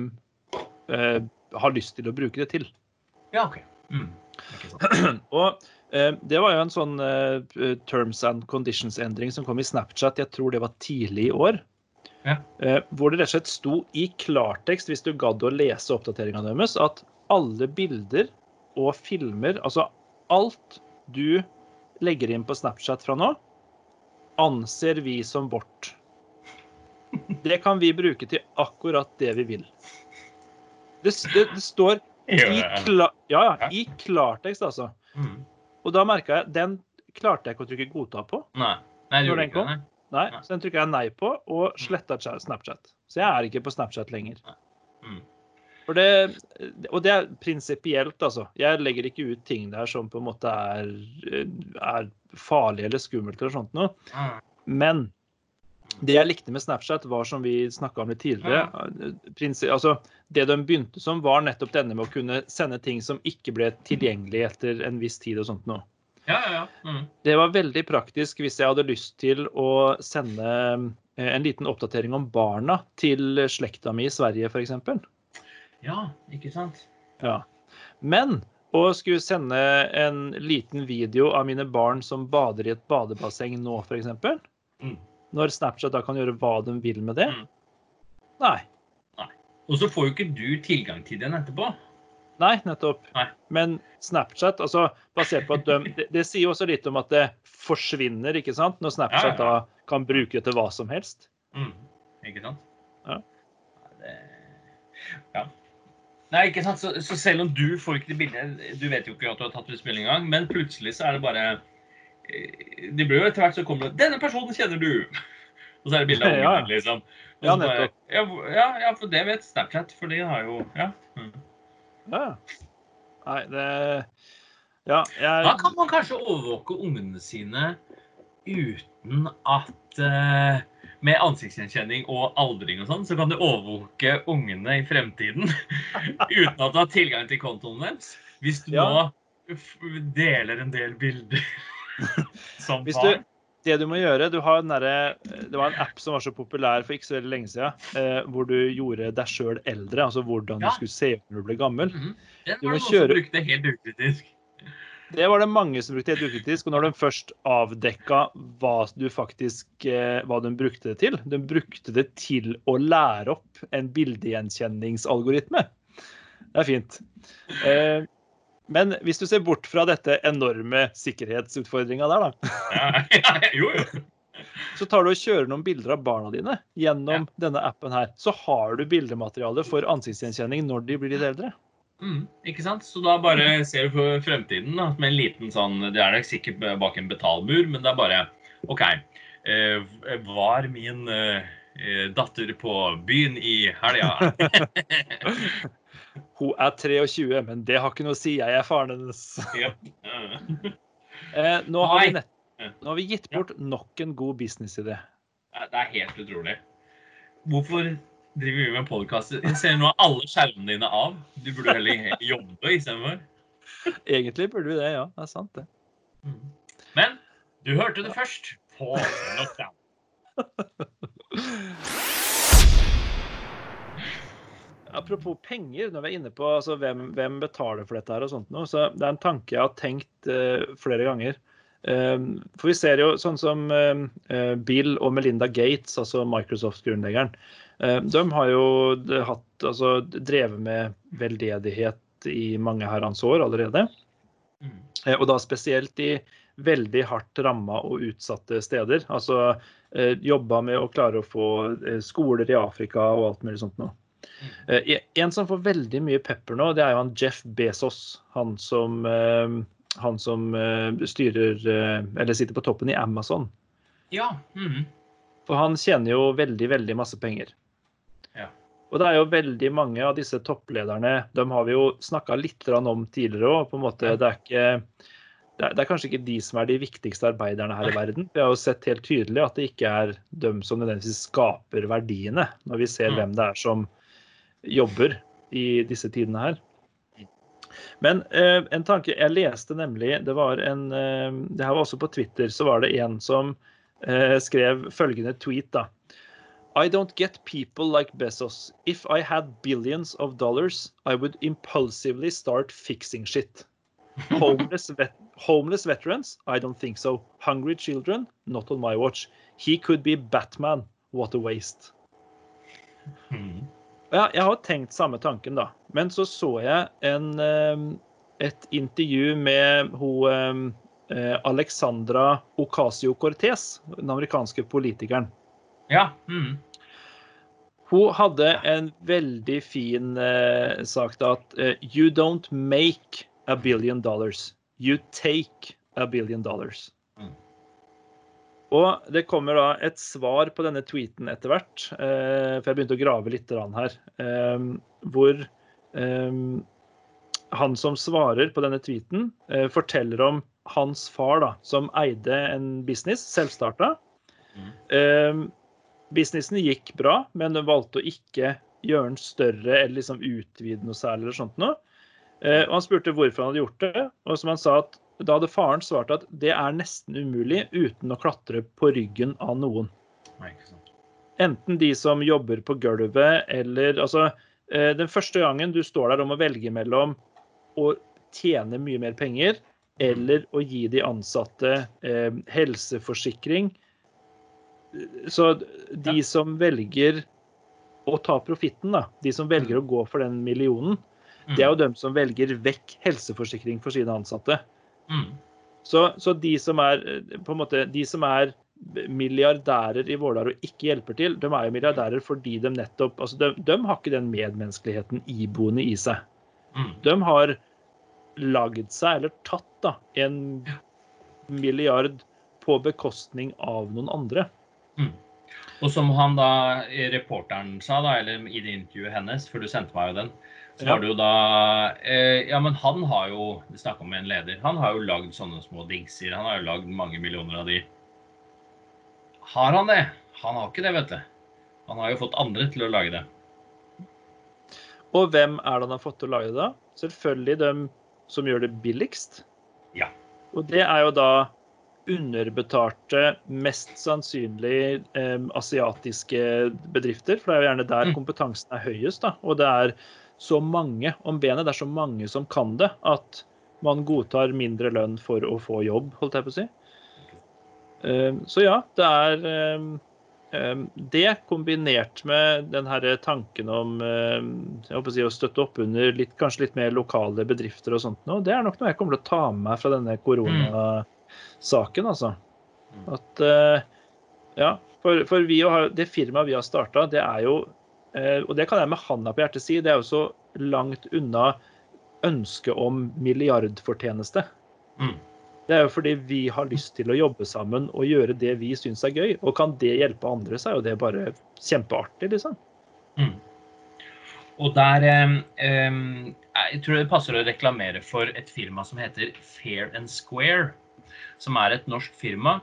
Speaker 2: eh, har lyst til å bruke det til.
Speaker 1: Ja, OK. Mm.
Speaker 2: Og eh, det var jo en sånn eh, terms and conditions-endring som kom i Snapchat, jeg tror det var tidlig i år.
Speaker 1: Ja.
Speaker 2: Eh, hvor det rett og slett sto i klartekst, hvis du gadd å lese oppdateringa deres, at alle bilder og filmer, altså alt du legger inn på Snapchat fra nå, anser vi som vårt. Det kan vi bruke til akkurat det vi vil. Det, det, det står i, kla ja, i klartekst, altså.
Speaker 1: Mm.
Speaker 2: Og da merka jeg den klarte jeg ikke å trykke 'godta' på.
Speaker 1: Nei. Nei, det gjorde
Speaker 2: den
Speaker 1: ikke
Speaker 2: kom?
Speaker 1: nei.
Speaker 2: Nei. Så den trykka jeg nei på, og sletta Snapchat. Så jeg er ikke på Snapchat lenger.
Speaker 1: Mm.
Speaker 2: Det, og det er prinsipielt, altså. Jeg legger ikke ut ting der som på en måte er, er farlig eller skummelt eller sånt noe. Men det jeg likte med Snapchat, var som vi snakka om litt tidligere prinsi- altså, Det de begynte som, var nettopp denne med å kunne sende ting som ikke ble tilgjengelig etter en viss tid og sånt noe.
Speaker 1: Ja, ja, ja. Mm.
Speaker 2: Det var veldig praktisk hvis jeg hadde lyst til å sende eh, en liten oppdatering om barna til slekta mi i Sverige, f.eks.
Speaker 1: ja, ikke sant?
Speaker 2: Ja. Men å skulle sende en liten video av mine barn som bader i et badebasseng nå, f.eks.
Speaker 1: Mm.
Speaker 2: Når Snapchat da kan gjøre hva de vil med det?
Speaker 1: Mm.
Speaker 2: Nei.
Speaker 1: Og så får jo ikke du tilgang til den etterpå.
Speaker 2: Nei, nettopp.
Speaker 1: Nei.
Speaker 2: Men Snapchat, altså basert på at de, det, det sier jo også litt om at det forsvinner, ikke sant? Når Snapchat
Speaker 1: Ja, ja,
Speaker 2: da kan bruke det til hva som helst.
Speaker 1: Mm. Ikke sant?
Speaker 2: Ja.
Speaker 1: Det... ja. Nei, ikke sant? Så, så selv om du får ikke det bildet Du vet jo ikke at du har tatt utspill engang, men plutselig så er det bare Det blir jo etter hvert så kommer det 'Denne personen kjenner du!' Og så er det bilde av ungen
Speaker 2: Ja, ja.
Speaker 1: liksom.
Speaker 2: Ja,
Speaker 1: bare,
Speaker 2: nettopp.
Speaker 1: ja, ja, ja, for det vet Snapchat, for de har jo Ja. Mm.
Speaker 2: Ja. Nei, det Ja, jeg
Speaker 1: Da kan man kanskje overvåke ungene sine uten at uh, Med ansiktsgjenkjenning og aldring og sånn, så kan du overvåke ungene i fremtiden uten at du har tilgang til kontoen deres. Hvis du
Speaker 2: Ja.
Speaker 1: nå deler en del bilder som
Speaker 2: Hvis du, det du må gjøre, du har derre- Det var en app som var så populær for ikke så veldig lenge siden, eh, hvor du gjorde deg sjøl eldre. Altså hvordan
Speaker 1: Ja.
Speaker 2: du skulle se ut når du ble gammel.
Speaker 1: Mhm. Den var det noen som brukte helt ukritisk.
Speaker 2: Det var det mange som brukte helt ukritisk. Og når de først avdekka hva du faktisk eh, hva de brukte det til De brukte det til å lære opp en bildegjenkjenningsalgoritme. Det er fint. Eh, men hvis du ser bort fra dette enorme sikkerhetsutfordringa der, da,
Speaker 1: Ja, ja, jo, jo.
Speaker 2: så tar du og kjører noen bilder av barna dine gjennom denne appen her. Så har du bildemateriale for ansiktsgjenkjenning når de blir litt eldre.
Speaker 1: Mm, ikke sant? Så da bare ser du for fremtiden da, med en liten sånn Det er nok sikkert bak en betalmur, men det er bare OK. Eh, var min eh, eh, datter på byen i helga?
Speaker 2: Hun er 23, men det har ikke noe å si. Jeg er faren hennes.
Speaker 1: Eh,
Speaker 2: nå, har vi nett, nå har vi gitt bort nok en god businessidé.
Speaker 1: Det er helt utrolig. Hvorfor driver vi med podkast? Jeg ser nå alle skjermene dine av. Du burde heller jobbe istedenfor.
Speaker 2: Egentlig burde vi det, ja. Det er sant, det.
Speaker 1: Men du hørte det først på Lockdown.
Speaker 2: Apropos penger, når vi er inne på altså, hvem, hvem betaler for dette her og sånt nå, så det er en tanke jeg har tenkt uh, flere ganger. Eh, for vi ser jo sånn som eh, Bill og Melinda Gates, altså Microsoft-grunnleggeren, eh, de har jo hatt, altså, drevet med veldedighet i mange herrens år allerede.
Speaker 1: Mm.
Speaker 2: Og da spesielt i veldig hardt ramma og utsatte steder. Altså eh, jobba med å klare å få skoler i Afrika og alt mulig sånt noe. Eh, En som får veldig mye pepper nå, det er jo han Jeff Bezos. Han som, eh, han som eh, styrer Eller sitter på toppen i Amazon.
Speaker 1: Ja. mhm.
Speaker 2: For han tjener jo veldig, veldig masse penger.
Speaker 1: Ja.
Speaker 2: Og det er jo veldig mange av disse topplederne Dem har vi jo snakka litt om tidligere òg. Det, er ikke- det, er- det er kanskje ikke de som er de viktigste arbeiderne her i verden. Vi har jo sett helt tydelig at det ikke er dem som nødvendigvis skaper verdiene, når vi ser
Speaker 1: Mm.
Speaker 2: hvem det er som jobber i disse tidene her. Men eh, en tanke Jeg leste nemlig Det var en eh, Det her var også på Twitter, så var det en som eh, skrev følgende tweet, da. I don't get people like Bezos. If I had billions of dollars, I would impulsively start fixing shit. Homeless, vet homeless veterans? I don't think so. Hungry children? Not on my watch. He could be Batman. What a waste.
Speaker 1: Mhm.
Speaker 2: Ja, jeg har tenkt samme tanken, da. Men så så jeg en, eh, et intervju med hun eh, Alexandra Ocasio-Cortez, den amerikanske politikeren.
Speaker 1: Ja. Mm.
Speaker 2: Hun hadde en veldig fin eh, sak da at eh, You don't make a billion dollars. You take a billion dollars. Og det kommer da et svar på denne tweeten etter hvert, eh, for jeg begynte å grave litt her, eh, hvor eh, han som svarer på denne tweeten, eh, forteller om hans far, da, som eide en business, selvstarta.
Speaker 1: Mm.
Speaker 2: Eh, businessen gikk bra, men de valgte å ikke gjøre den større eller liksom utvide noe særlig. eller sånt noe. Eh, og Han spurte hvorfor han hadde gjort det, og som han sa at da hadde faren svart at det er nesten umulig uten å klatre på ryggen av noen. Enten de som jobber på gulvet, eller altså eh, Den første gangen du står der om å velge mellom å tjene mye mer penger eller å gi de ansatte eh, helseforsikring. Så de som velger å ta profitten, da, de som velger å gå for den millionen, det er jo dem som velger vekk helseforsikring for sine ansatte.
Speaker 1: Mhm.
Speaker 2: Så, så de som er eh, på en måte, de som er milliardærer i Vårdal og ikke hjelper til, de er jo milliardærer fordi de nettopp altså de, de har ikke den medmenneskeligheten iboende i seg.
Speaker 1: Mm.
Speaker 2: De har lagd seg, eller tatt, da, en milliard på bekostning av noen andre.
Speaker 1: Og som han da, reporteren sa, da, eller i det intervjuet hennes, for du sendte meg jo den, så
Speaker 2: Ja.
Speaker 1: var det jo da eh, Ja, men han har jo Vi snakka om en leder. Han har jo lagd sånne små dingser. Han har jo lagd mange millioner av de. Har han det? Han har ikke det, vet du. Han har jo fått andre til å lage det.
Speaker 2: Og hvem er det han har fått til å lage det? da? Selvfølgelig de som gjør det billigst.
Speaker 1: Ja.
Speaker 2: Og det er jo da underbetalte, mest sannsynlig eh, asiatiske bedrifter. For det er jo gjerne der
Speaker 1: Mm.
Speaker 2: kompetansen er høyest. da, Og det er så mange om benet, det er så mange som kan det, at man godtar mindre lønn for å få jobb, holdt jeg på å si. Eh, Så ja, det er eh, eh, det kombinert med den her tanken om å, si, å støtte opp under litt, kanskje litt mer lokale bedrifter og sånt noe, det er nok noe jeg kommer til å ta med meg fra denne koronasaken, altså.
Speaker 1: Mm.
Speaker 2: At eh, Ja, for, for vi har, det firmaet vi har starta, det er jo Og det kan jeg med handa på hjertet si, det er jo så langt unna ønsket om milliardfortjeneste.
Speaker 1: Mm.
Speaker 2: Det er jo fordi vi har lyst til å jobbe sammen og gjøre det vi syns er gøy. Og kan det hjelpe andre, så er jo det bare kjempeartig, liksom.
Speaker 1: Mm. Og der eh, eh, Jeg tror det passer å reklamere for et firma som heter Fair and Square. Som er et norsk firma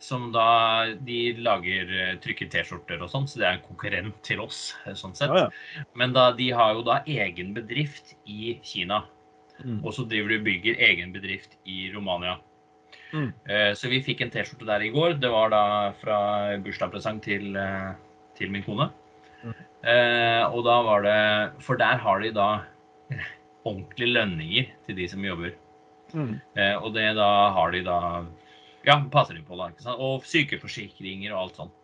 Speaker 1: som da De lager trykket trykker T-skjorter og sånn, så det er en konkurrent til oss. eh, sånn sett.
Speaker 2: Ja, ja.
Speaker 1: Men da, de har jo da egen bedrift i Kina.
Speaker 2: Mm.
Speaker 1: Og så driver de og bygger egen bedrift i Romania.
Speaker 2: Mm.
Speaker 1: Eh, Så vi fikk en T-skjorte der i går. Det var da fra bursdagspresang til, eh, til min kone.
Speaker 2: Mm.
Speaker 1: Eh, og da var det For der har de da ordentlige lønninger til de som jobber.
Speaker 2: Mm.
Speaker 1: Eh, og det da har de da Ja, passer de på, da. ikke sant? Og sykeforsikringer og alt sånt.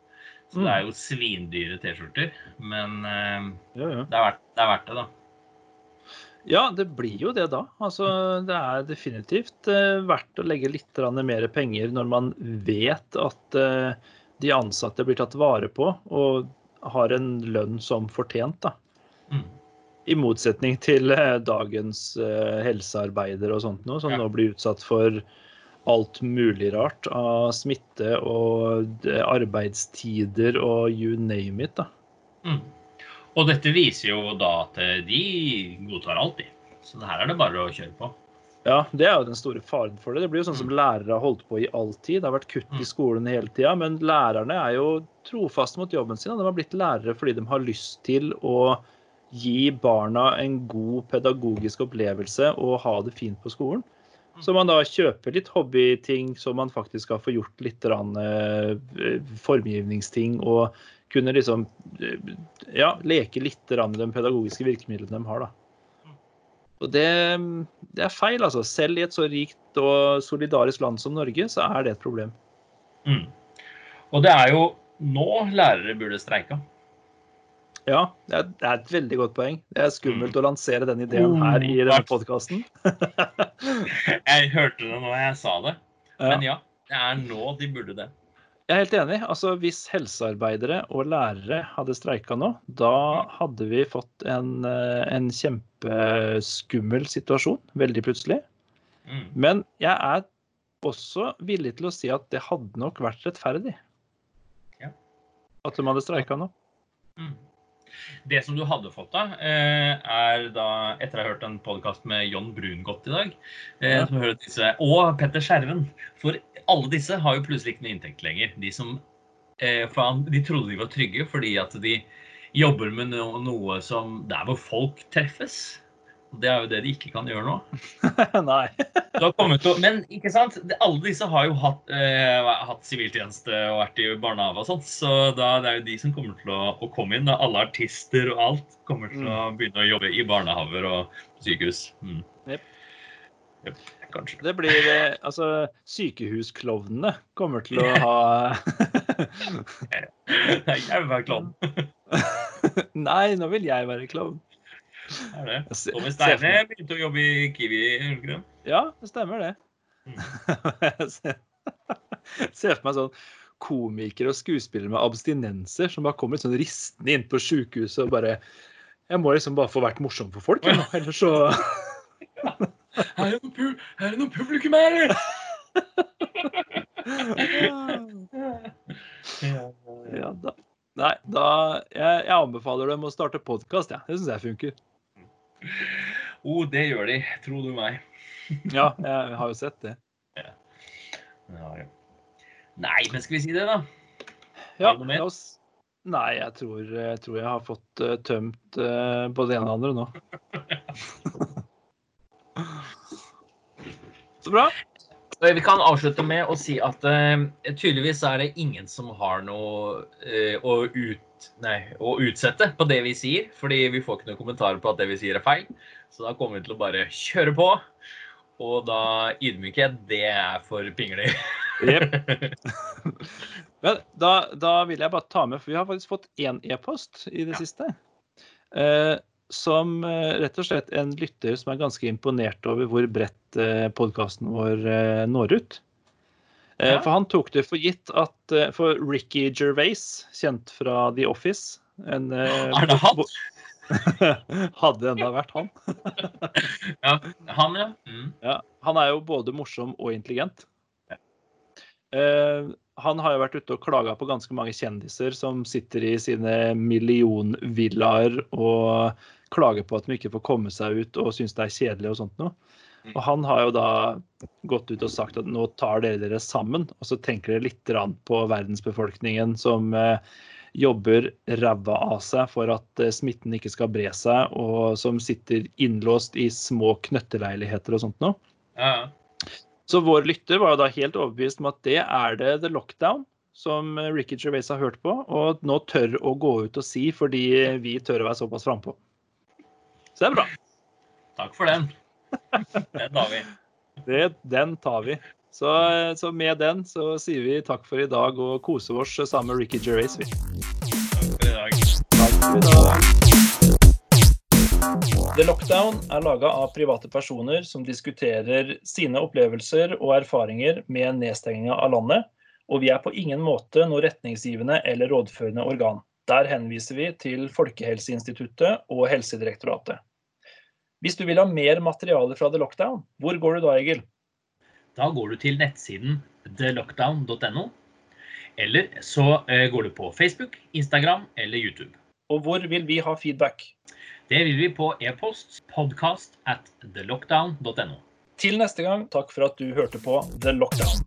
Speaker 1: Så det er jo svindyre T-skjorter. Men eh,
Speaker 2: Ja, ja.
Speaker 1: det, er verdt, det er verdt det, da.
Speaker 2: ja, det blir jo det da. Altså, det er definitivt eh, verdt å legge litt mer penger når man vet at eh, de ansatte blir tatt vare på og har en lønn som fortjent. da.
Speaker 1: Mm.
Speaker 2: I motsetning til eh, dagens eh, helsearbeidere og sånt noe, som
Speaker 1: Ja.
Speaker 2: nå blir utsatt for alt mulig rart av smitte og eh, arbeidstider og you name it. da.
Speaker 1: Mm. Og dette viser jo da at eh, de godtar alt, de. Så her er det bare å kjøre på.
Speaker 2: Ja, det er jo den store faren for det. Det blir jo sånn som lærere har holdt på i all tid. Det har vært kutt
Speaker 1: Mm.
Speaker 2: i skolen hele tida, men lærerne er jo trofaste mot jobben sin. og De har blitt lærere fordi de har lyst til å gi barna en god pedagogisk opplevelse og ha det fint på skolen. Så man da kjøper litt hobbyting så man faktisk skal få gjort litt eh, formgivningsting og kunne liksom eh, ja, leke litt med de pedagogiske virkemidlene de har. da. Og det, det er feil, altså. Selv i et så rikt og solidarisk land som Norge, så er det et problem.
Speaker 1: Mm. Og det er jo nå lærere burde streika.
Speaker 2: Ja, det er, et veldig godt poeng. Det er skummelt å lansere den ideen her i denne podkasten.
Speaker 1: Jeg hørte det når jeg sa det. Men ja, det er nå de burde det.
Speaker 2: Jeg er helt enig. Altså, hvis helsearbeidere og lærere hadde streika nå, da hadde vi fått en, eh, en kjempeskummel situasjon veldig plutselig.
Speaker 1: Mm.
Speaker 2: Men jeg er også villig til å si at det hadde nok vært rettferdig.
Speaker 1: Ja.
Speaker 2: At de hadde streika nå.
Speaker 1: Mm. Det som du hadde fått da, eh, er da, etter å ha hørt en podkast med John Brungot i dag, eh, som hører disse, og Petter Skjerven For alle disse har jo plutselig ikke noe inntekt lenger. De som eh, de trodde de var trygge fordi at de jobber med noe som Der hvor folk treffes. Det er jo det de ikke kan gjøre nå.
Speaker 2: Nei.
Speaker 1: Du har kommet til, men ikke sant? Alle disse har jo hatt, eh, hatt siviltjeneste og vært i barnehage og sånt, så da, det er jo de som kommer til å, å komme inn. Da. Alle artister og alt kommer til å begynne å jobbe i barnehager og sykehus. Mm.
Speaker 2: Yep.
Speaker 1: Yep, kanskje.
Speaker 2: Det blir eh, Altså, sykehusklovnene kommer til å ha
Speaker 1: jeg vil være klovn.
Speaker 2: Nei, nå vil jeg være klovn.
Speaker 1: Er det? Tommy
Speaker 2: ser
Speaker 1: Steine begynte å jobbe i Kiwi.
Speaker 2: Ja, det stemmer det.
Speaker 1: Mm.
Speaker 2: Jeg ser- ser for meg sånn komikere og skuespillere med abstinenser som bare kommer sånn ristende inn på sjukehuset og bare Jeg må liksom bare få vært morsom for folk, jeg, ellers så
Speaker 1: Her er det noe, pu er det noe publikum her!
Speaker 2: Ja, da. Nei, da jeg, jeg anbefaler dem å starte podkast. Ja. Det syns jeg funker.
Speaker 1: Oh, det gjør de, tro du meg.
Speaker 2: Ja, jeg har jo sett det.
Speaker 1: Ja, ja. Nei, men skal vi si det, da?
Speaker 2: Ja, la oss Nei, jeg tror, jeg tror jeg har fått eh, tømt uh, både det ene og det andre nå. Så bra.
Speaker 1: Vi kan avslutte med å si at uh, tydeligvis er det ingen som har noe å, ut, nei, å, utsette på det vi sier. Fordi vi får ikke noen kommentarer på at det vi sier er feil. Så da kommer vi til å bare kjøre på. Og da ydmykhet, det er for pingler.
Speaker 2: Men da, da, vil jeg bare ta med, for vi har faktisk fått én e-post i det ja. siste. Eh, som eh, rett og slett en lytter som er ganske imponert over hvor bredt eh, podkasten vår eh, når ut. Ja. For han tok det for gitt at For Ricky Gervais, kjent fra The Office en,
Speaker 1: Er det han?
Speaker 2: Hadde enda vært han.
Speaker 1: ja, han, ja. Mm.
Speaker 2: ja. Han er jo både morsom og intelligent. Ja. Han har jo vært ute og klaga på ganske mange kjendiser som sitter i sine millionvillaer og klager på at de ikke får komme seg ut og syns det er kjedelig og sånt noe. Og han har jo da gått ut og sagt at nå tar dere dere sammen, og så tenker dere litt på verdensbefolkningen som eh, jobber ræva av seg for at eh, smitten ikke skal bre seg, og som sitter innlåst i små knøtteleiligheter og sånt noe.
Speaker 1: Ja.
Speaker 2: Så vår lytter var jo da helt overbevist om at det er det The Lockdown som Ricky Gervais har hørt på, og nå tør å gå ut og si fordi vi tør å være såpass frampå. Så det er bra.
Speaker 1: Takk for den. Den tar vi.
Speaker 2: Det, den tar vi. Så, så, med den så sier vi takk for i dag og koser oss sammen med Ricky Gervais.
Speaker 1: Takk for i dag.
Speaker 2: Takk for i dag. The Lockdown er laga av private personer som diskuterer sine opplevelser og erfaringer med nedstenginga av landet, og vi er på ingen måte noe retningsgivende eller rådførende organ. Der henviser vi til Folkehelseinstituttet og Helsedirektoratet. Hvis du vil ha mer materiale fra The Lockdown, hvor går du da, Egil?
Speaker 1: Da går du til nettsiden thelockdown.no. Eller så eh, går du på Facebook, Instagram eller YouTube.
Speaker 2: Og hvor vil vi ha feedback?
Speaker 1: Det vil vi på e-post podcast at thelockdown.no.
Speaker 2: Til neste gang, takk for at du hørte på The Lockdown.